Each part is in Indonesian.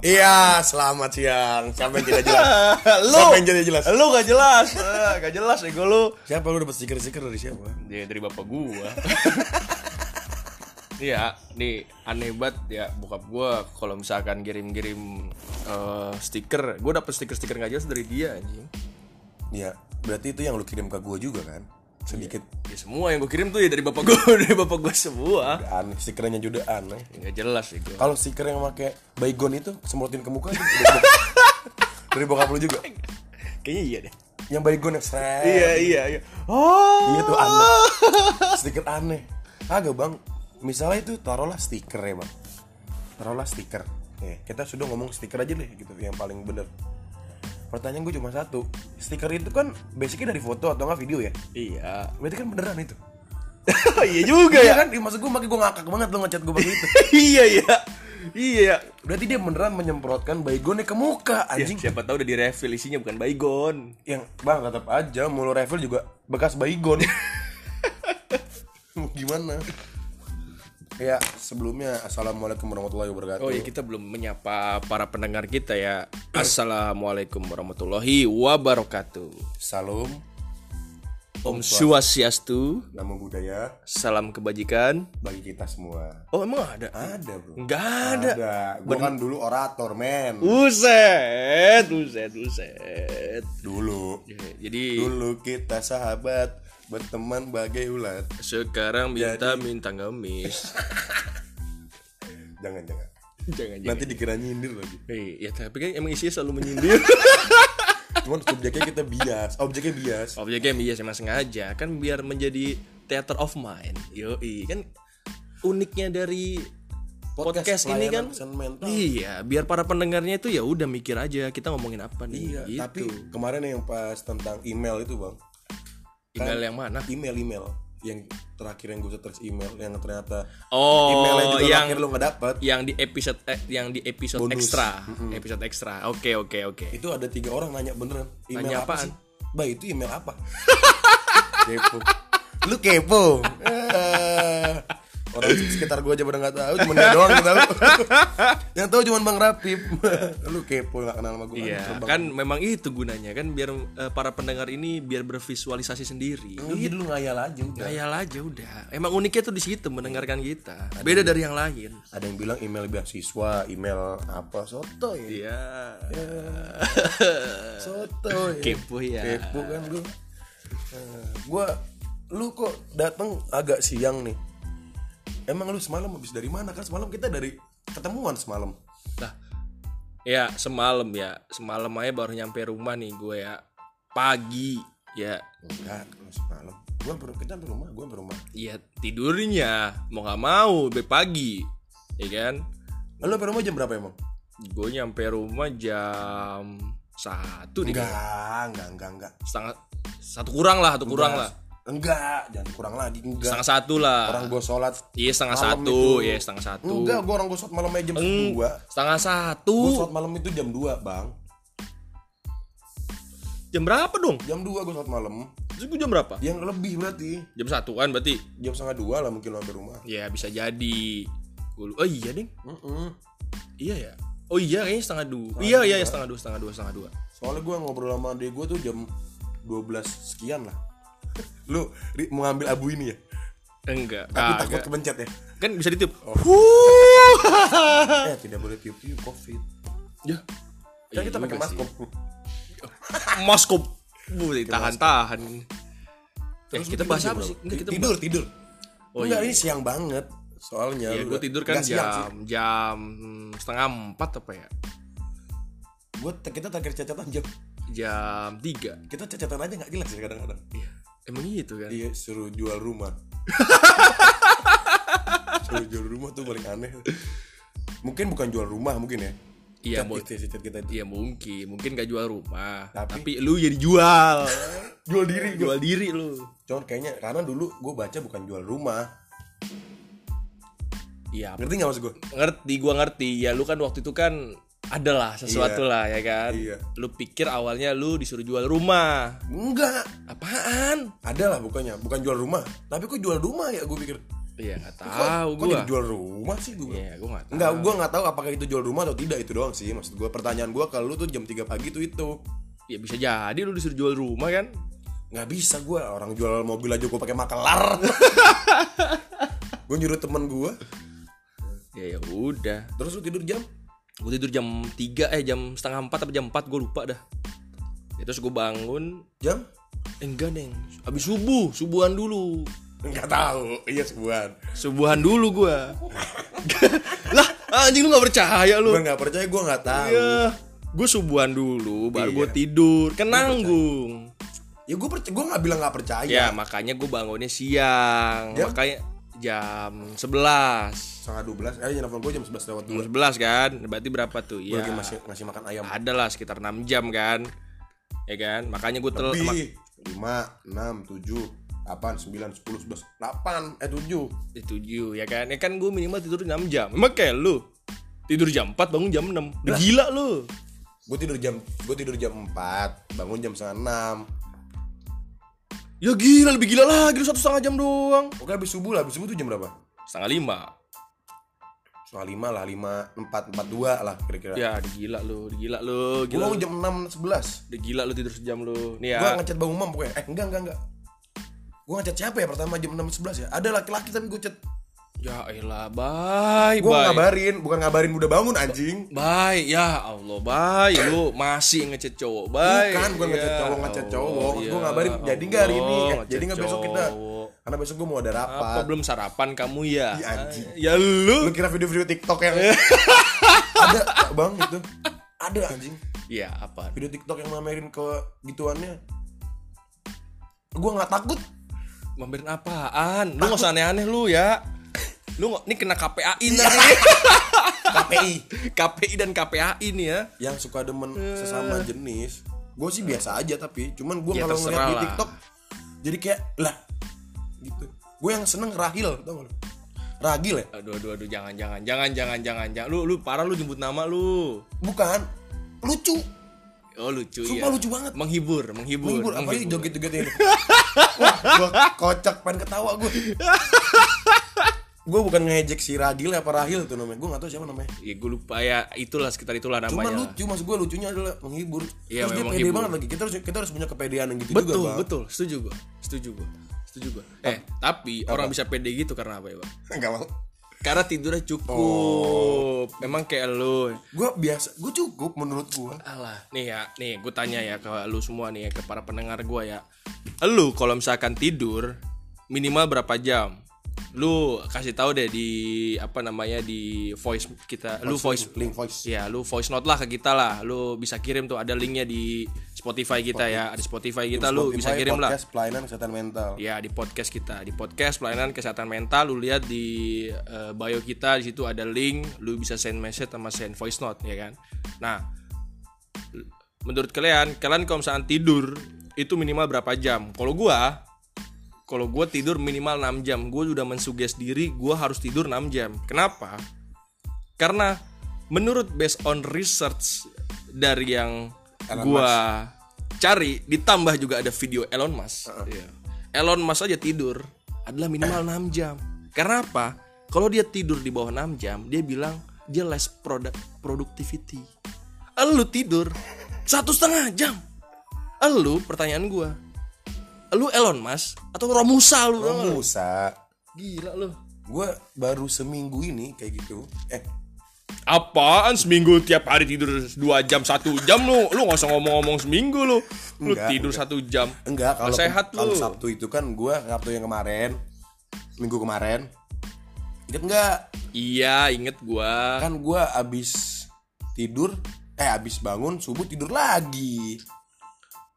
Iya, selamat siang. Siapa yang tidak jelas? lu Siapa yang tidak jelas? lu gak jelas Eh, gak jelas ego lu Siapa lu dapat stiker-stiker dari siapa? ya dari bapak gua Iya, nih aneh banget ya bokap gua kalau misalkan kirim-kirim eh, stiker, gua dapet stiker-stiker gak jelas dari dia anjing. Iya, berarti itu yang lu kirim ke gua juga kan? Sedikit Ya semua yang gua kirim tuh ya dari bapak gua, dari bapak gua semua. aneh, stikernya juga aneh. Gak jelas itu. Kalau stiker yang pakai baygon itu semprotin ke muka itu dari bokap- lu juga. Kayaknya iya deh. Yang baygon yang seret. Iya, iya, iya. Oh. Iya tuh aneh. Stiker aneh. Agak bang. Misalnya itu taruhlah stiker ya bang. Taruhlah stiker. Nih, kita sudah ngomong stiker aja deh gitu yang paling bener. Pertanyaan gue cuma satu. Stiker itu kan basicnya dari foto atau nggak video ya? Iya. Berarti kan beneran itu. iya juga Iya ya. kan? Maksud gue makanya gue ngakak banget lo ngechat gue begitu. iya, iya. Iya. Berarti dia beneran menyemprotkan baygonnya ke muka Ya, anjing. siapa tahu udah di refill isinya bukan baygon. Yang bang tetap aja mulu refill juga bekas baygon. Mau Gimana? Ya sebelumnya assalamualaikum warahmatullahi wabarakatuh. Oh ya kita belum menyapa para pendengar kita ya. Assalamualaikum warahmatullahi wabarakatuh. Salam, Om Swastiastu. nama budaya Salam kebajikan. bagi kita semua. Oh emang ada? Ada bro. Enggak ada. Ada. Gue kan dulu orator men. Uset, uset, uset. Dulu. Ya, Jadi Dulu kita sahabat berteman bagai ulat. sekarang minta minta ngemis. Jangan jangan. jangan jangan. Nanti dikira nyindir lagi. Eh, ya tapi kan emang isinya selalu menyindir. Cuman subjeknya kita bias. Objeknya bias. Objeknya bias emang sengaja kan biar menjadi theater of mind. Yoi kan uniknya dari podcast, ini pelayanan kan mental. iya biar para pendengarnya itu ya udah mikir aja kita ngomongin apa nih Iya, gitu. tapi kemarin yang pas tentang email itu bang, email yang mana? email email. Yang terakhir yang gue search email yang ternyata oh emailnya juga yang akhir lo nggak dapet. yang di episode eh, yang di episode Bonus. ekstra episode ekstra oke oke oke. Itu ada tiga orang nanya beneran email Nanya apa apaan? sih? Bah itu email apa? Kepo. Lu kepo orang sekitar gue aja pada nggak tahu cuma dia doang yang tahu yang tahu cuma bang Rapip lu kepo nggak kenal sama gue Iya, kan memang itu gunanya kan biar eh, para pendengar ini biar bervisualisasi sendiri. lu jadi lu ngayal aja udah Ngayal aja udah. Emang uniknya tuh di situ mendengarkan kita. Beda dari yang lain. ada yang bilang email beasiswa email apa soto ya Iya. soto ya Kepo ya. kepo kan gue gue lu kok datang agak siang nih emang lu semalam habis dari mana kan? Semalam kita dari ketemuan semalam. Nah, ya semalam ya, semalam aja baru nyampe rumah nih gue ya. Pagi ya. enggak semalam. Gue baru kita sampai rumah gue sampai rumah. Iya tidurnya. Mau nggak mau be pagi, ya kan? lu sampai rumah jam berapa emang? Gue nyampe rumah jam satu nih, enggak enggak enggak enggak. Setengah satu kurang lah, satu kurang lah, enggak jangan kurang lagi enggak setengah satu lah. orang gue sholat Iya setengah satu, itu. ya setengah satu. enggak gue orang gue sholat malam aja jam Eng, dua setengah gue satu. sholat malam itu jam 2 bang Jam berapa dong? jam 2 gue sholat malam Terus gue jam berapa? yang lebih berarti Jam satu kan berarti? jam setengah dua lah mungkin lo sampai rumah Ya bisa jadi. Oh iya ding. Mm-mm. Iya ya. Oh iya kayaknya setengah dua. iya iya iya, setengah dua setengah dua setengah dua. Soalnya gue ngobrol sama adek gue tuh jam 12 sekian lah Lu Ri, mau ngambil abu ini ya? Enggak. Tapi takut kepencet ya? Kan bisa ditiup. Eh tidak boleh tiup-tiup covid Ya. Kan kita Iya pakai juga masker Maskop. Bu, tahan-tahan. Eh, Terus kita bahas tidur apa sih? Enggak kita Tidur, tidur Oh, Enggak, iya. ini siang banget Soalnya Ya, gue tidur kan nggak jam jam setengah empat apa ya? Gua, kita terakhir cacatan jam Jam tiga. Kita cacatan aja gak jelas ya kadang-kadang Iya. Emang gitu kan? Iya suruh jual rumah. Suruh jual rumah tuh paling aneh. Mungkin bukan jual rumah mungkin ya. Iya, mau- kita, itu. Iya mungkin, mungkin gak jual rumah, Tapi- tapi, lu jadi jual, Jual diri jual diri lu. Cuman kayaknya karena dulu gue baca bukan jual rumah. Iya, Ngerti gak maksud gue? ngerti, gua ngerti. Ya lu kan waktu itu kan adalah sesuatu Iya. lah ya kan. Iya. Lu pikir awalnya lu disuruh jual rumah. Enggak Apaan? Ada lah bukannya Bukan jual rumah Tapi kok jual rumah ya gue pikir Iya nggak tahu gue. jual rumah sih gue? Iya gue nggak tahu. Enggak, gue nggak tahu apakah itu jual rumah atau tidak itu doang sih. Maksud gue pertanyaan gue kalau lu tuh jam 3 pagi tuh itu Ya bisa jadi lu disuruh jual rumah kan? nggak bisa gue orang jual mobil aja gue pakai makelar. gue nyuruh temen gue, Ya ya udah. terus lu tidur jam? Gue tidur jam 3 eh jam setengah 4 atau jam 4 gue lupa dah. Ya, terus gue bangun Jam? eh, enggak neng abis subuh subuhan dulu Nggak tahu. Iya sebulan. subuhan dulu gue lah anjing lu nggak percaya lu Gue nggak percaya, gue nggak tahu. Iya, gue subuhan dulu, baru Iya. gue tidur, kan nanggung. Ya gue percaya, gue nggak bilang nggak percaya. Ya makanya gue bangunnya siang, Jam? makanya jam 11 Setengah 12, eh nelfon gue jam 11 lewat 2 Jam 11 kan, berarti berapa tuh? Gue Ya, lagi masih ngasih makan ayam. Ada lah sekitar 6 jam kan, ya kan? Makanya gue tel, mak- Lebih 5, 6, 7, 8, 9, 10, 11 8, eh 7 eh, tujuh ya kan? Ya kan gue minimal tidur 6 jam. Emang kayak lu? Tidur jam 4 bangun jam 6 Udah Gila lu. Gue tidur jam gue tidur jam 4 Bangun jam setengah 6 Ya gila lebih gila lagi lu satu setengah jam doang. Oke habis subuh lah, habis subuh tuh jam berapa? Setengah lima. Setengah 5 lah, 5, 4, 4, 2 lah kira-kira Ya gila lu, gila lu, gila. bangun lu. jam 6, 11 Udah gila lu tidur sejam lu. Nih Gue ya. ngechat Bang Umam pokoknya Eh enggak, enggak, enggak Gue ngechat siapa ya pertama jam 6, 11 ya? Ada laki-laki tapi gue chat Ya elah, bye, Gue ngabarin, bukan ngabarin udah bangun anjing Bye, ya Allah, bye. Lu masih ngechat cowok, bye. Bukan, bukan Ya ngechat cowok, ngechat cowok. Allah, Gue ngabarin, ya jadi nggak hari ini? Allah, Eh, jadi nggak besok kita? Karena besok gue mau ada Apa rapat belum sarapan kamu ya? Ih, anjing. Ya lu. Lu kira video-video TikTok yang Ada bang itu Ada anjing Ya apa? Video TikTok yang mamerin ke gituannya Gue nggak takut Mamerin apaan? Lu nggak usah aneh-aneh lu ya. Lu nggak, ini kena KPAI ntar nih. KPI KPI dan KPAI nih ya. Yang suka demen sesama jenis Gue sih biasa aja tapi Cuman gue Ya, kalau ngeliat di. TikTok Jadi kayak Lah Gitu Gue yang seneng Rahil tau gak lu Ragil ya Aduh, aduh, aduh, jangan, jangan, jangan, jangan, jangan, jangan. Lu, lu parah lu nyebut nama lu. Bukan Lucu Oh lucu Sumpah ya. lucu banget Menghibur, menghibur, Menghibur, apalagi joget-joget ini. Wah, gua kocak pengen ketawa gue. gue bukan ngejek si Ragil apa Rahil tuh namanya. Gue gak tahu siapa namanya. Ya gue lupa ya, itulah sekitar itulah Cuma namanya. lucu, maksud gue lucunya adalah menghibur. Iya, Terus dia memang pede menghibur. banget lagi. Kita harus kita harus punya kepedean yang gitu betul, juga, Bang. betul, setuju gua. Setuju gua. Setuju gua. Eh, tapi orang bisa pede gitu karena apa ya, Bang? Enggak mau. Karena tidurnya cukup. Oh. Memang kayak lu. Gue biasa, gue cukup menurut gue. Alah, nih ya, nih gue tanya ya ke lu semua nih ya, ke para pendengar gua ya. Lu kalau misalkan tidur minimal berapa jam? Lu kasih tahu deh di apa namanya di voice kita. Lu voice link voice. Ya, lu voice note lah ke kita lah. Lu bisa kirim tuh ada linknya di Spotify kita ya. Ada Spotify kita lu bisa Spotify, kirim lah. podcast pelayanan kesehatan mental. Ya di podcast kita di podcast pelayanan kesehatan mental lu lihat di eh, bio kita di situ ada link lu bisa send message sama send voice note ya kan. Nah menurut kalian kalian kalau misalnya tidur itu minimal berapa jam? Kalau gua kalau gua tidur minimal 6 jam gua udah mensuges diri gua harus tidur 6 jam. Kenapa? Karena menurut based on research dari yang gua cari ditambah juga ada video Elon Musk. Iya. Elon Musk aja tidur adalah minimal 6 jam. Karena apa? Kalau dia tidur di bawah 6 jam, dia bilang dia less product productivity. Lu tidur satu setengah jam. Lu pertanyaan gua. Lu Elon Musk atau Romusa lu? tau nggak lu? Musa. Gila lu. Gue baru seminggu ini kayak gitu. Eh, Apaan seminggu tiap hari tidur 2 jam satu jam lu lu nggak usah ngomong-ngomong seminggu lu lu Enggak, tidur satu jam enggak kalau sehat kalau. Sabtu itu kan gue Sabtu yang kemarin, minggu kemarin. Ingat enggak? iya inget gua kan gue abis tidur eh abis bangun subuh tidur lagi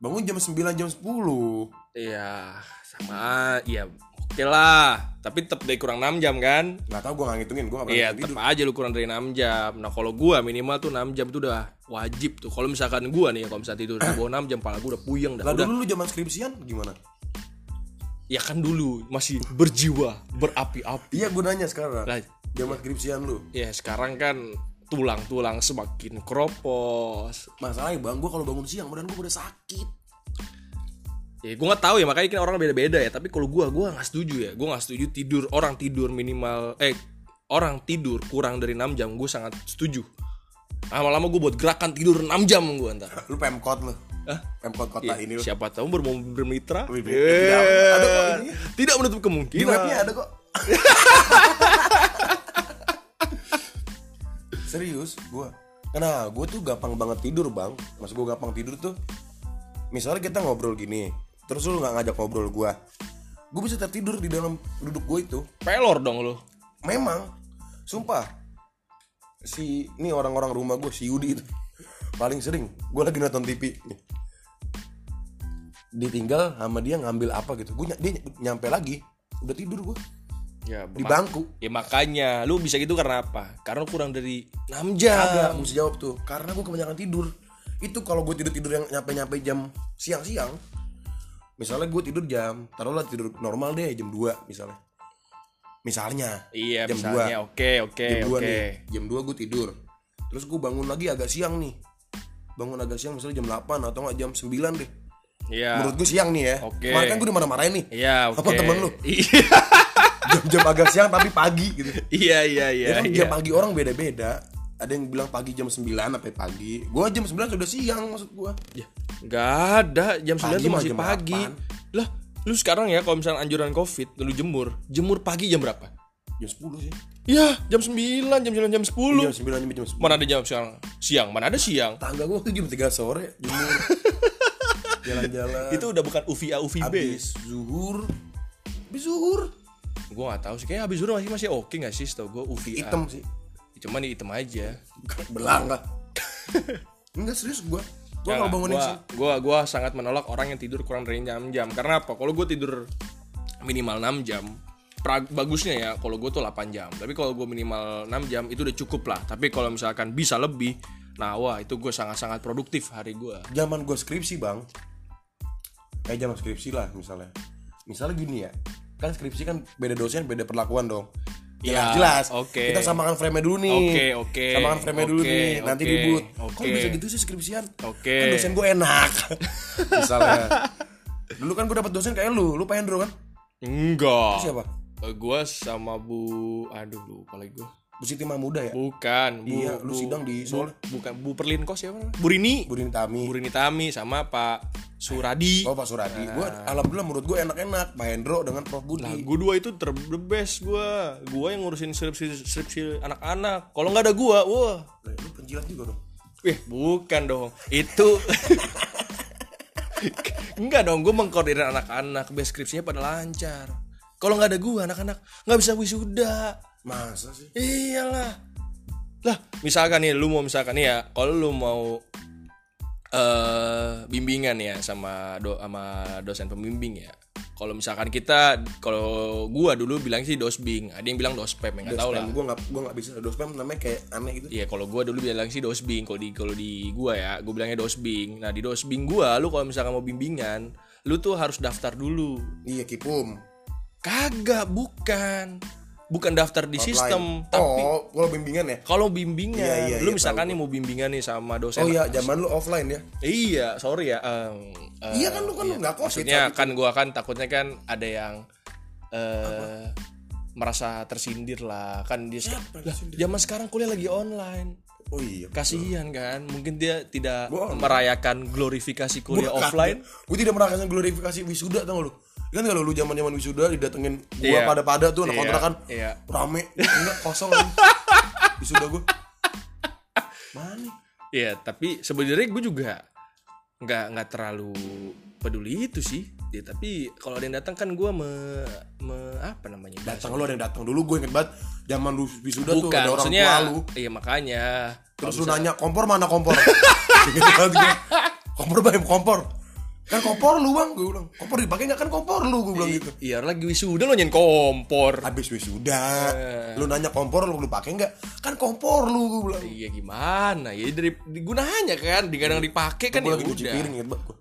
bangun jam 9 jam 10 iya sama iya oke lah. Tapi tetap dari kurang 6 jam kan? Nggak tahu gue nggak ngitungin gue nggak pernah iya tetap aja lu kurang dari 6 jam. Nah kalau gua minimal tuh 6 jam tuh udah wajib tuh. Kalau misalkan gua nih kalau misalnya tidur di bawah 6 jam pala gua udah puyeng dah lah udah. dulu lu zaman skripsian gimana? Ya kan dulu masih berjiwa berapi-api. Iya gue nanya sekarang. Lah zaman skripsian lu? Ya sekarang kan tulang-tulang semakin keropos. Masalahnya bang gue kalau bangun siang badan gue udah sakit ya gue nggak tahu ya makanya kan orang beda-beda ya tapi kalau gue gue nggak setuju ya gue nggak setuju tidur orang tidur minimal eh orang tidur kurang dari 6 jam gue sangat setuju lama-lama gue buat gerakan tidur 6 jam gue ntar Lu pemkot lu. Hah? Pemkot kota Iya, ini lu. siapa tahu bermau bermitra Wih, Iya. tidak, ada kok tidak menutup Di kemungkinan webnya ada kok. Serius, gua. Karena gue tuh gampang banget tidur bang. Mas gue gampang tidur tuh. Misalnya kita ngobrol gini, terus lu nggak ngajak ngobrol gua, gue bisa tertidur di dalam duduk gue itu. pelor dong lo Memang, sumpah. Si ini orang-orang rumah gue, si Yudi itu paling sering. Gue lagi nonton TV. Ditinggal sama dia ngambil apa gitu. Gue dia nyampe lagi, udah tidur gue ya di bangku. ya makanya lu bisa gitu karena apa karena lu kurang dari 6 jam Agak, mesti jawab tuh. Karena gue kebanyakan tidur. Itu kalau gue tidur tidur yang nyampe nyampe jam siang-siang. Misalnya gue tidur jam, taruhlah tidur normal deh jam 2 misalnya. Misalnya. iya jam misalnya oke oke jam 2 oke nih. Jam 2 gue tidur. Terus gue bangun lagi agak siang nih. Bangun agak siang misalnya jam 8 atau enggak jam 9 deh. iya Menurut gue siang nih ya. Oke. Kemarin kan gue dimarah-marahin nih. iya oke Apa temen lu? iya Jam-jam agak siang tapi pagi gitu. iya iya iya Ya kan iya. jam pagi orang beda-beda. Ada yang bilang pagi jam 9 sampai pagi. Gua jam 9 sudah siang maksud gua. Ya, nggak ada jam 9 Pagi tuh mah masih jam pagi. Lah, lu sekarang ya kalau misalnya anjuran Covid, lu jemur, jemur pagi jam berapa? Jam 10 sih. Ya, jam 9, jam 9, jam 10. Jam 9 sampai jam 10. Mana ada jam sekarang? Siang, mana ada siang? Tangga gua tuh jam 3 sore jemur. Jalan-jalan. Itu udah bukan UVA UVB. habis zuhur. Habis zuhur. Gua nggak tahu sih, kayaknya habis zuhur masih masih oke nggak sih? Tau gue UVA. Hitam sih. Cuman ini hitam aja. Belang lah. Enggak serius gua. Gua kalau bangunin gua, sih. gua, gua sangat menolak orang yang tidur kurang dari 6 jam. Karena apa? Kalau gue tidur minimal 6 jam, pra- bagusnya ya kalau gue tuh 8 jam. Tapi kalau gue minimal 6 jam itu udah cukup lah. Tapi kalau misalkan bisa lebih, nah wah itu gue sangat-sangat produktif hari gue. Zaman gua skripsi, Bang. Eh zaman skripsi lah misalnya. Misalnya gini ya. Kan skripsi kan beda dosen, beda perlakuan dong. Ya, jelas. oke. Kita samakan frame dulu nih. Oke, oke. Samakan frame dulu Oke, nih. Nanti oke, ribut. oke. Kok bisa gitu sih skripsian? Oke. Kan dosen gue enak. Misalnya. Dulu kan gue dapat dosen kayak lu, lu pengen kan? Enggak. Siapa? gue sama Bu, aduh lupa lagi gue. Bu Siti Mahmuda ya? Bukan, Bu. Iya, lu Bu- sidang di Bu- soalnya. bukan Bu Perlinko siapa? namanya? Bu Rini. Bu Rini Tami. Bu Rini Tami sama Pak Suradi. Oh Pak Suradi. Gue alhamdulillah menurut gue enak-enak. Pak Hendro dengan Prof Budi. Nah, gue dua itu ter the best gue. Gue yang ngurusin skripsi skripsi anak-anak. Kalau nggak ada gue, wah. Lu penjilat juga dong. Eh, bukan dong. Itu Enggak dong, gue mengkoordinir anak-anak biar skripsinya pada lancar. Kalau nggak ada gue, anak-anak nggak bisa wisuda. Masa sih? Iyalah. Lah, misalkan nih lu mau misalkan nih ya, kalau lu mau eh bimbingan ya sama do sama dosen pembimbing ya. Kalau misalkan kita kalau gua dulu bilang sih dosbing, ada yang bilang dospem, ya nggak tahu lah. Gue nggak gue nggak bisa dospem namanya kayak aneh gitu. Iya, kalau gua dulu bilang sih dosbing, kalau di kalau di gua ya, gua bilangnya dosbing. Nah, di dosbing gua lu kalau misalkan mau bimbingan, lu tuh harus daftar dulu. Iya Kipum. Kagak, bukan. Bukan daftar di sistem, Lain. tapi Oh, kalau bimbingan ya? kalau bimbingan, Iya, iya, lu iya, misalkan nih mau bimbingan nih sama dosen Oh iya, zaman lu offline ya? Iya, sorry ya. em, eh, Iya kan lu kan lu nggak covid. maksudnya kan gua kan takutnya kan ada yang eh merasa tersindir lah kan dia Siapa lah, zaman sekarang kuliah lagi online Oh iya. kasihan kan mungkin dia tidak Gua merayakan glorifikasi kuliah offline Gue tidak merasakan glorifikasi wisuda tau lu? Kan kalau lu zaman zaman wisuda didatengin gua Iya. pada-pada tuh anak Iya, kontrakan iya. rame, enggak kosong lagi. wisuda gue. Mana? Iya, tapi sebenarnya gue juga nggak nggak terlalu peduli itu sih. Ya, tapi kalau ada yang datang kan gue me, me- apa namanya? Datang lu ada yang datang dulu gue inget banget zaman lu wisuda tuh ada orang tua lu. iya makanya Terus lu nanya kompor mana kompor? kan. Kompor banyak kompor. Kan kompor lu bang, gue bilang. Kompor dipakai nggak kan kompor lu, gue bilang gitu. Iya lagi wisuda lo nyen kompor. Habis wisuda, lu nanya kompor lu lu pakai nggak? Kan kompor lu, gue bilang. Iya gimana? Ya dari digunanya kan, digadang dipakai kan ya lagi udah. piring inget banget gua.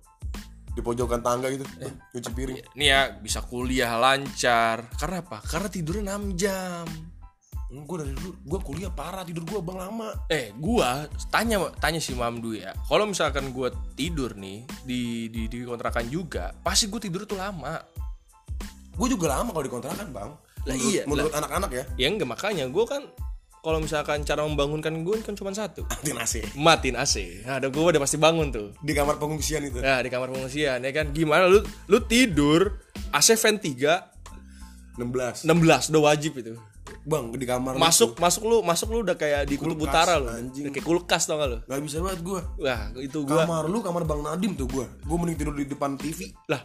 Di pojokan tangga gitu, nyuci piring. Nih ya bisa kuliah lancar. Karena apa? Karena tidurnya 6 jam. Gue dari dulu gue kuliah parah tidur gue bang lama Eh, gua tanya tanya si Mamdu ya. Kalau misalkan gua tidur nih di di di kontrakan juga, pasti gua tidur tuh lama. gue juga lama kalau dikontrakan bang Lah menurut, iya, menurut anak-anak ya Ya enggak makanya gua kan kalau misalkan cara membangunkan gue kan cuma satu. anti nasi Matiin AC. Nah, ada gua udah pasti bangun tuh. di kamar pengungsian itu Nah, di kamar pengungsian ya kan. Gimana lu lu tidur AC fan 3 16 16 udah wajib itu. Bang di kamar Masuk masuk lu masuk lu udah kayak di kutub utara lu. anjing. Kayak kulkas tau gak lu? nggak bisa banget gue Wah, itu gua kamar lu kamar bang Nadim tuh gue gue mending tidur di depan TV lah.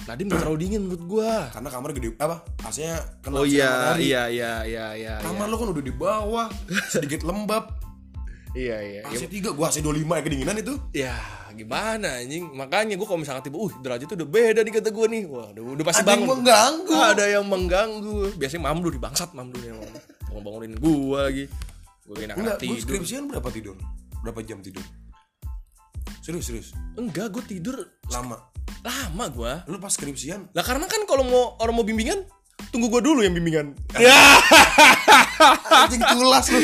Nadim gak terlalu dingin menurut gua. karena kamar gede apa AC-nya kena Oh iya, iya, iya, iya, iya. kamar lu kan udah di bawah sedikit lembab Iya, iya. Ya, AC 3 gue AC 25 ya kedinginan itu ya, gimana anjing? Makanya gua kalau misalkan tiba, uh, derajat udah beda nih kata gua nih. Wah, udah, udah pasti ada yang bangun. mengganggu Ada yang mengganggu. Biasanya mamdu di bangsat mamdu nih emang. Mau bangunin gua lagi. Gua enak enggak gue tidur. skripsian berapa tidur berapa jam tidur serius serius Enggak, gua tidur lama lama gua. lu pas skripsian Lah karena kan kalau mau orang mau bimbingan, tunggu gua dulu yang bimbingan. Ya, anjing tulas lu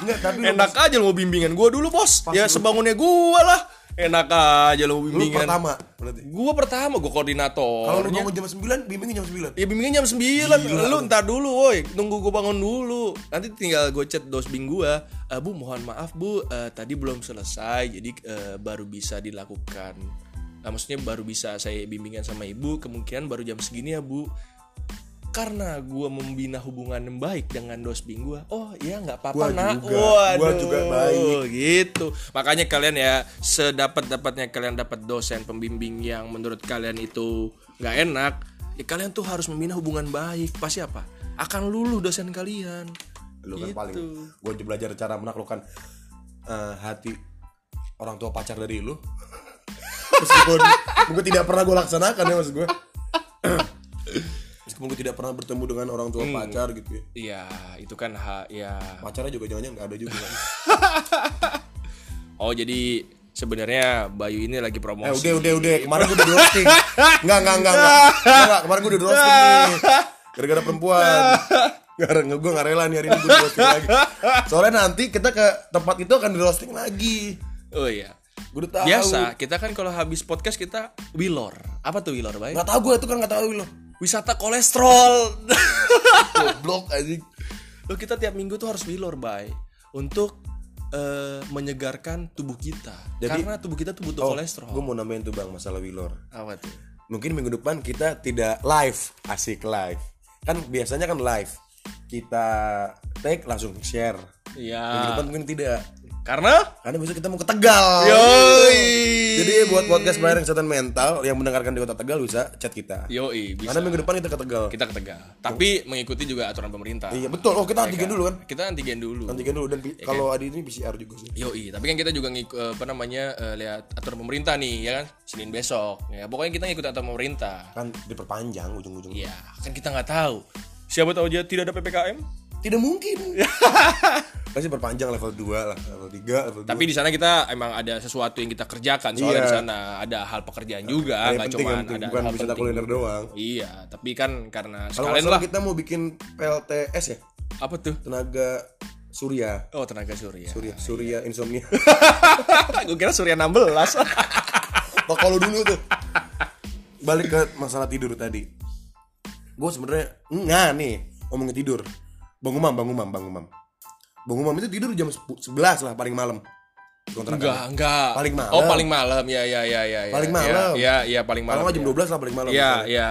enggak tapi enak aja lo mau bimbingan gua dulu, Bos. Ya sebangunnya gua lah. Enak aja lo mau lu bimbingan. pertama berarti. Gua pertama, gua koordinator. kalau lu bangun jam 9 bimbingnya jam 9 Ya bimbingan jam 9 Lu ntar dulu woi. Nunggu gue bangun dulu. Nanti tinggal gue chat dosbing gue "Eh, Bu mohon maaf bu. Eh, Tadi belum selesai Jadi eh, baru bisa dilakukan. Nah maksudnya baru bisa saya bimbingan sama ibu. Kemungkinan baru jam segini ya bu karena gue membina hubungan yang baik dengan dosbing gue oh ya nggak apa-apa Gua nak. juga. Waduh, Gua juga baik. gitu. Makanya kalian ya sedapat dapatnya kalian dapat dosen pembimbing yang menurut kalian itu nggak enak ya kalian tuh harus membina hubungan baik. Pasti apa? Akan luluh dosen kalian. Lu kan Gitu. paling gue belajar cara menaklukkan eh, hati orang tua pacar dari lu. Meskipun mungkin tidak pernah gue laksanakan ya maksud gue gue tidak pernah bertemu dengan orang tua Hmm. pacar gitu ya. Iya itu kan ha, ya. Pacarnya juga jangan nggak ada juga. Kan. oh jadi sebenarnya Bayu ini lagi eh promosi. udah udah udah. Kemarin gue udah di roasting. Nggak nggak nggak nggak. Nggak, kemarin gue udah di roasting nih. Gara-gara perempuan. Gara gue gak rela nih hari ini gue di roasting lagi. Soalnya nanti kita ke tempat itu akan di roasting lagi. Oh iya. Gue udah tahu. Biasa kita kan kalau habis podcast kita wilor apa tuh wilor Bay? Gak tau gue itu kan gak tahu lo wisata kolesterol. Goblok anjing. Loh kita tiap minggu tuh harus wilor bay untuk eh, menyegarkan tubuh kita. Jadi- karena tubuh kita tuh butuh kolesterol. Gue mau nambahin tuh bang masalah Wilor. Apa tuh? Mungkin minggu depan kita tidak live. Asik live. Kan biasanya kan live. Kita take langsung share. Minggu iya depan mungkin tidak karena? Karena besok kita mau ke Tegal. Yoi. Jadi buat podcast pelayanan kesehatan mental Yang mendengarkan di kota Tegal bisa chat kita. Yoi bisa. Karena minggu depan kita ke Tegal. Kita ke Tegal. Tapi mengikuti juga aturan pemerintah. Iya betul, oh kita antigen dulu kan? Kita antigen dulu. Antigen dulu. Dan pi- kalau Adi ini PCR juga sih. Yoi, tapi kan kita juga ngikut apa namanya eh, lihat aturan pemerintah nih ya kan? Senin besok ya. Pokoknya kita ngikut aturan pemerintah. Kan diperpanjang ujung-ujungnya. Iya kan kita nggak tahu. Siapa tahu aja tidak ada ppkm Tidak mungkin. Pasti perpanjang level 2 lah Level 3, level 2 Tapi di sana kita emang ada sesuatu yang kita kerjakan soalnya Iya. di sana. Ada hal pekerjaan juga nggak cuma ada Bukan hal wisata penting. kuliner doang. Iya, tapi kan karena Kalau sekalian lah. kita mau bikin PLTS ya? Apa tuh? Tenaga Surya. Oh tenaga surya. Surya, Surya insomnia. Gue kira surya 16 Oh kalau dulu tuh. Balik ke masalah tidur tadi. Gue sebenarnya Nggak nih Ngomongin tidur Bang Umam, Bang Umam, Bang Umam Bang Umam itu tidur jam 10 11 lah paling malam. Enggak, enggak. Paling malam. Oh, paling malam. Ya, ya, ya, ya. ya. Paling Ya, malam. Ya, ya, paling Kalau malam. nggak jam ya. 12 lah paling malam Iya, iya.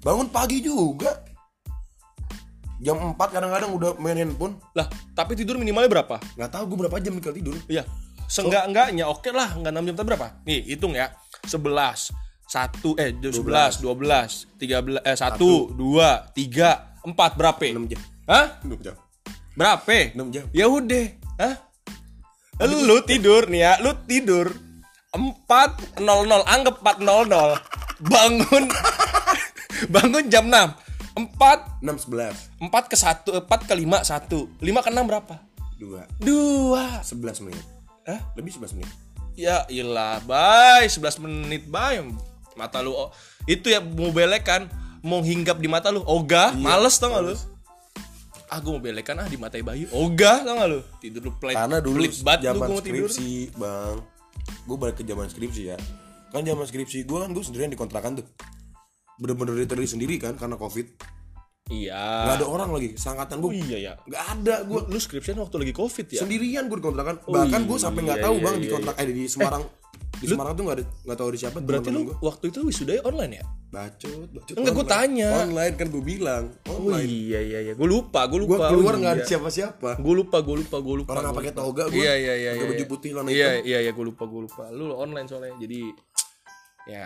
Bangun pagi juga Jam 4 kadang-kadang udah main handphone Lah, tapi tidur minimalnya berapa? Nggak tahu gue berapa jam kalau tidur Iya. Seenggak-enggaknya oke lah, enggak 6 jam tapi berapa? Nih, hitung ya. 11 1 eh 11 12 13 eh 1 2 3 4 berapa? 6 jam Hah? 6 jam Berapa? 6 jam Ya udah, hah? Lu tidur nih ya, lu tidur 4.00, anggap 4.00. Bangun bangun jam 6. 4 6 11 4 ke 1, 4 ke 5 1. 5 ke 6 berapa? 2 2. 11 menit Hah? Lebih 11 menit Ya ilah, bye. 11 menit, bye. Mata lu oh, itu ya mau belek kan, mau hinggap di mata lu. Ogah, males tau gak lu? Ah gue mau belekan ah di matai bayu. Ogah tau gak lu? Tidur lu pelit karena dulu lu zaman mau tidur. skripsi bang. Gue balik ke zaman skripsi ya. Kan zaman skripsi gue kan gue sendirian di kontrakan tuh. Bener-bener literally sendiri kan karena covid. Iya. Nggak ada orang lagi sangkatan oh gue iya ya. Nggak ada gue lu skripsian waktu lagi covid ya? Sendirian gue di kontrakan. Bahkan gue sampai nggak iya, tahu iya, bang di iya, kontrak eh, di Semarang di Semarang tuh nggak ada nggak tahu di siapa berarti lu gue waktu itu wisudanya online ya? Bacot bacot. Enggak, gua online. tanya. online kan gue bilang. Oh online. iya iya iya. Gue lupa gue gue lupa. Keluar Oh, nggak ada iya. siapa-siapa. Gue lupa gue lupa gue lupa orang nggak gua pakai toga gue iya iya iya pakai iya, baju iya. putih warna iya hitam. iya iya gue lupa gue lupa. Lu online soalnya jadi ya.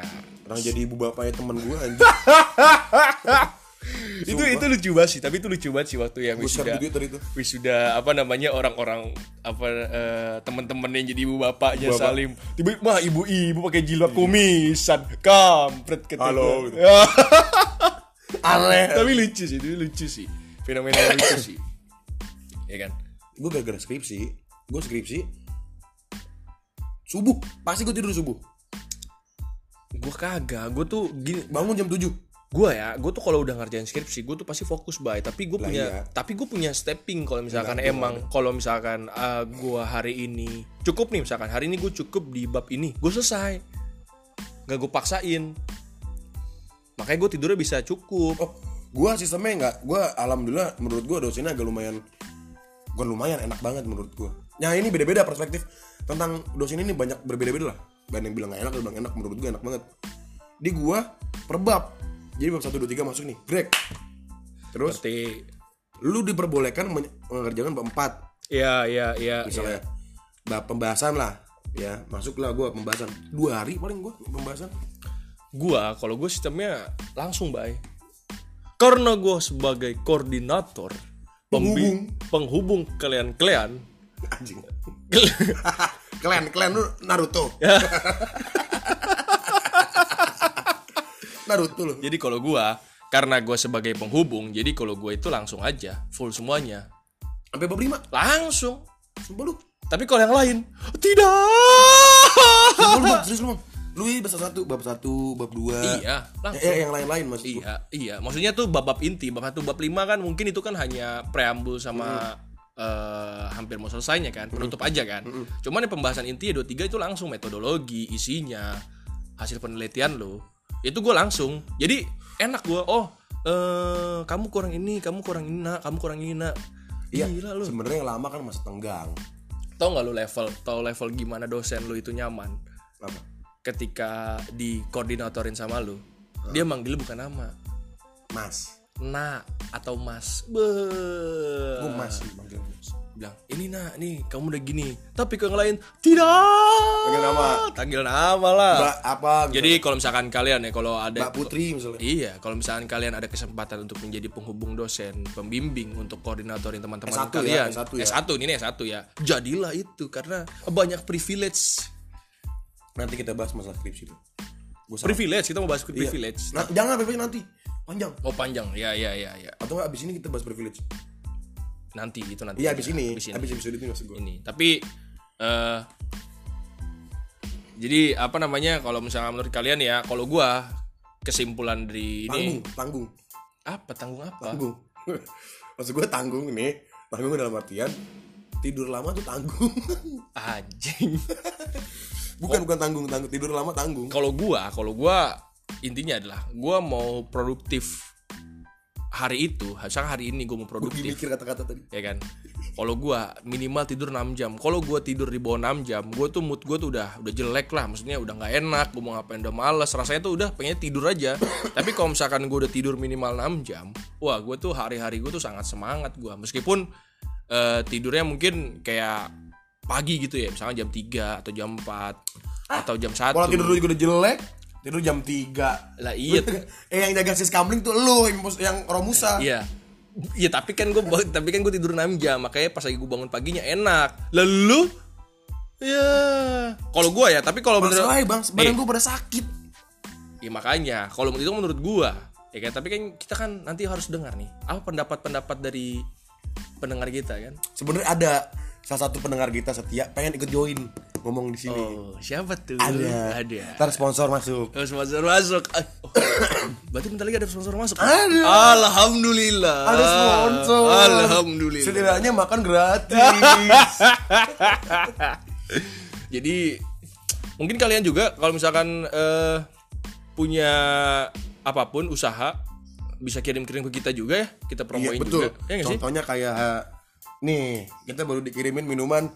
Orang jadi ibu bapaknya temen gue anjir itu itu lucu banget sih tapi itu lucu banget sih waktu yang wisuda. wisuda apa namanya orang-orang apa eh, teman-teman yang jadi ibu bapaknya Bapak. salim. Tiba mah ibu-ibu pakai jilbab kumisan kampret ketika. Halo. aneh tapi lucu sih itu lucu sih. Fenomena lucu sih. Ya kan? Gue gara-gara skripsi gue skripsi subuh. Pasti gue tidur subuh. Gue kagak gue tuh gini bangun jam 7 gue ya gue tuh kalau udah ngerjain skripsi gue tuh pasti fokus bay. Tapi gue punya iya. tapi gue punya stepping kalau misalkan Enggak, emang kalau misalkan uh, gue hari ini cukup nih misalkan hari ini gue cukup di bab ini gue selesai. Nggak gue paksain. Makanya gue tidurnya bisa cukup. Oh gue sistemnya nggak gue alhamdulillah menurut gue dosennya agak lumayan bukan lumayan enak banget menurut gue nah ini beda-beda perspektif tentang dosen ini banyak berbeda-beda lah. Banyak yang bilang nggak enak ada yang bilang enak menurut gue enak banget. Di gue per bab jadi bab satu dua tiga masuk nih. Break terus? Seperti lu diperbolehkan men- mengerjakan bab empat. Ya ya ya misalnya bab pembahasan lah. Ya masuklah gue pembahasan. Dua hari paling gue pembahasan. Gue kalau gue sistemnya langsung bay. Karena gue sebagai koordinator pembi- penghubung. kalian-kalian. Anjing. Kalian kalian lu Naruto Naruto lu Jadi kalau gua karena gua sebagai penghubung, jadi kalau gua itu langsung aja full semuanya. sampai bab lima Langsung. sumpah lu Tapi kalau yang lain tidak. sumpah lu bang serius lu bang lu ini bab satu bab satu bab dua iya, Eh, langsung. eh, yang lain-lain maksud gua. Iya, iya. Maksudnya tuh bab-bab inti, bab satu, bab lima kan mungkin itu kan hanya preambul sama eh, hampir mau selesainya kan, penutup aja kan. Cuman yang pembahasan inti ya dua tiga itu langsung metodologi, isinya, hasil penelitian lo. Itu gue langsung. Jadi enak gue. Oh, eh kamu kurang ini, kamu kurang ini, nak, kamu kurang ini, nak. iya Gila lu. sebenarnya yang lama kan masa tenggang Tau nggak lu level, tau level gimana dosen lu itu nyaman apa ketika dikoordinatorin sama lu. Dia manggil bukan nama, mas nak atau mas. Be. gua mas sih manggil mas bilang ini nak nih kamu udah gini. Tapi ke yang lain tidak! Panggil nama. panggil nama lah. Mbak apa gitu. jadi kalau misalkan kalian ya kalau ada mbak putri misalnya. Iya kalau misalkan kalian ada kesempatan untuk menjadi penghubung dosen pembimbing untuk koordinatorin teman-teman S1 ya, kalian. S1 ya. S1 ini nih S1 ya. Jadilah itu karena banyak privilege. Nanti kita bahas masalah skripsi itu. Privilege kita mau bahas Iya. privilege. Nah, jangan privilege nanti. Panjang. Oh panjang. Ya ya ya ya atau abis ini kita bahas privilege nanti itu nanti iya aja. abis ini. Abis ini. abis episode ini maksud gue ini. Tapi eh jadi apa namanya kalau misalnya menurut kalian ya kalau gua kesimpulan dari ini tanggung tanggung. Apa? Tanggung apa? Tanggung. Maksud gue tanggung nih. Tanggung dalam artian tidur lama tuh tanggung. Anjing. Bukan bukan tanggung tanggung. Tidur lama tanggung. Kalau gua kalau gua intinya adalah gua mau produktif hari itu misalnya hari ini gua mau gue produktif. mikir kata-kata tadi. Ya kan? Kalau gua minimal tidur 6 jam. Kalau gua tidur di bawah 6 jam gua tuh mood gua tuh udah udah jelek lah. Maksudnya udah nggak enak gua mau ngapain udah males. Rasanya tuh udah pengen tidur aja. Tapi kalau misalkan gua udah tidur minimal 6 jam wah gua tuh hari-hari gua tuh sangat semangat gua. Meskipun eh, tidurnya mungkin kayak pagi gitu ya. Misalnya jam 3 atau jam 4 atau jam 1 pola tidur juga udah jelek tidur jam 3 lah iya. Eh yang jaga sis kamling tuh lu yang, yang romusa. Iya. Iya tapi kan gue tapi kan gue tidur 6 jam makanya pas lagi gue bangun paginya enak. Lalu ya kalau gue ya tapi kalau menurut bang badan Eh, gue pada sakit. Ya makanya. Kalau itu menurut gue ya kan tapi kan kita kan nanti harus dengar nih apa pendapat-pendapat dari pendengar kita kan? Sebenarnya ada salah satu pendengar kita setia pengen ikut join ngomong di sini. Oh, siapa tuh? Ada. Ada. Ntar sponsor masuk. Oh, sponsor masuk. Ah, oh. Berarti bentar lagi ada sponsor masuk. Ada. Alhamdulillah. Ada sponsor. Alhamdulillah. Setidaknya makan gratis. Jadi mungkin kalian juga kalau misalkan eh, punya apa pun usaha bisa kirim-kirim ke kita juga ya. Kita iya promoin betul. juga. Ya nggak sih? Contohnya kayak nih kita baru dikirimin minuman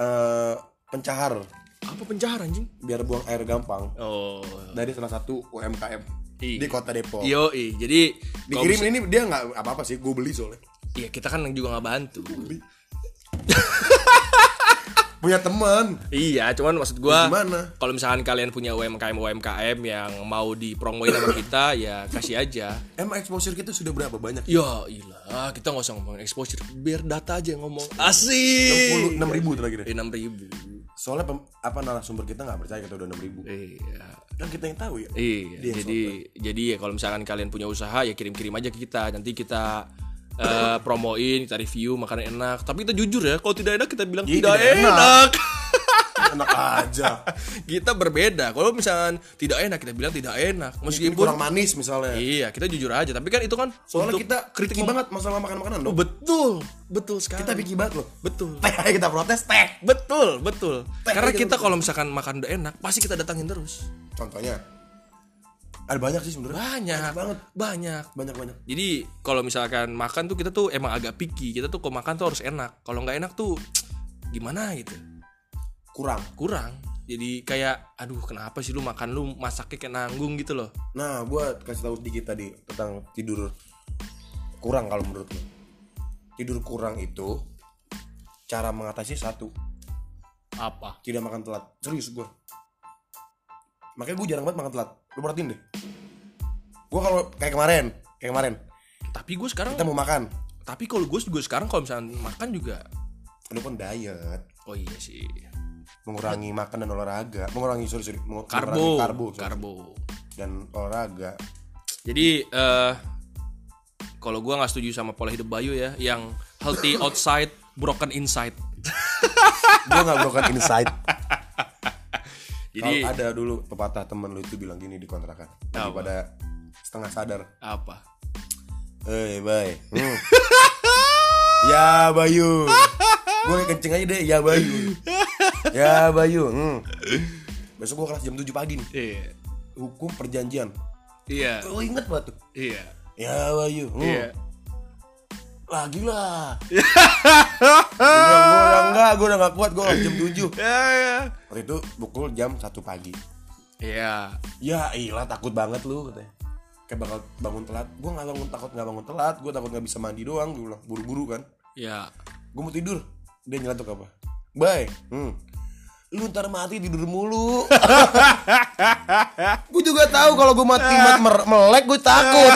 eh, pencahar Apa penjara anjing? biar buang air gampang Oh. dari salah satu UMKM Iya. di kota Depok. Yo, jadi kalau Dikirim ini dia nggak apa apa sih, gue beli soalnya. Iya kita kan juga nggak bantu. Punya teman. Iya, cuman maksud gua Gimana? kalau misalkan kalian punya UMKM UMKM yang mau dipromoin sama kita ya kasih aja. Emang exposure kita sudah berapa banyak? Ya ilah, kita nggak usah ngomongin exposure, biar data aja yang ngomong. Asik. 66 ribu terakhir. ya? Enam ribu. Soalnya pem- apa narasumber kita nggak percaya kita udah 6 ribu. Iya. Dan kita yang tahu ya. Iya, Dia jadi jadi ya kalau misalkan kalian punya usaha ya kirim-kirim aja ke kita. Nanti kita eh, promoin, kita review makanan enak. Tapi kita jujur ya, kalau tidak enak kita bilang Iya, tidak, tidak enak. enak. Enak aja. kita berbeda. Kalau misalkan tidak enak kita bilang tidak enak. Ini Meskipun kurang manis misalnya. Iya, kita jujur aja. Tapi kan itu kan Soalnya untuk kita kritik banget masalah makan-makanan Oh, loh. betul, betul sekali. Kita picky banget loh. betul. Teh kita protes teh. Betul, betul. Teh Karena kita kalau misalkan makan udah enak, pasti kita datangin terus. Contohnya. Ada banyak sih sebenarnya. Banyak, banget. banyak. Banyak banyak. Jadi kalau misalkan makan tuh kita tuh emang agak picky. Kita tuh kalau makan tuh harus enak. Kalau nggak enak tuh gimana gitu. Kurang. Kurang. Jadi kayak aduh kenapa sih lu makan lu masaknya kayak nanggung gitu loh. Nah, gua kasih tahu sedikit tadi tentang tidur kurang kalau menurut lo. Tidur kurang itu cara mengatasi satu, Apa? tidak makan telat. Serius gua. Makanya gue jarang banget makan telat. Lu perhatiin deh. Gua kalau kayak kemarin, kayak kemarin Tapi gue sekarang kita mau makan. tapi kalau gue juga sekarang kalau misalnya makan juga Lu kan diet, oh iya sih. Mengurangi makan dan olahraga, mengurangi sorry sorry, mengu- Karbo, mengurangi karbo, sorry. karbo. dan olahraga. Jadi eh kalau gua nggak setuju sama pola hidup Bayu ya, yang healthy outside, broken inside. Gua nggak broken insight. Jadi Kalau ada dulu pepatah temen lu itu bilang gini di kontrakan daripada setengah sadar. apa? Eh, bye. Hmm. ya Bayu. Gue kenceng aja deh, ya Bayu. Ya Bayu. Hmm. Besok gue kelas jam 7 pagi nih. Iya. Hukum perjanjian. Iya. Oh inget banget tuh. Iya. Ya Bayu. Hmm. Iya. Lagi lah. gue udah enggak, gue udah gak kuat, gue jam 7 Ya, ya. Waktu itu pukul jam 1 pagi Iya. Ya ilah takut banget lu katanya Kayak bakal bangun telat Gue gak bangun takut gak bangun telat Gue takut gak bisa mandi doang Gue bilang buru-buru kan Iya. Gue mau tidur Dia nyeletuk apa Bye hmm. Lu ntar mati tidur mulu Gue juga tahu kalau gue mati mat mer- melek gue takut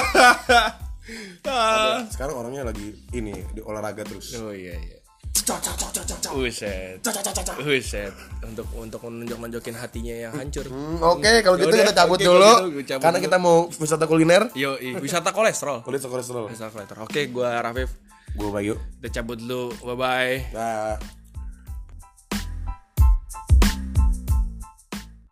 Ada- Sekarang orangnya lagi ini di olahraga terus Oh iya iya. Cak Buset. Untuk untuk menunjuk-nunjukin hatinya yang hancur. Hmm, Oke, kalau gitu Yaudah, kita cabut oke, dulu. gitu, cabut karena dulu. kita mau wisata kuliner. Yo, wisata kolesterol. Kulit kolesterol. Wisata kolesterol. Oke, gua Rafif. Gue Bayu. Kita cabut dulu. Bye bye. Nah.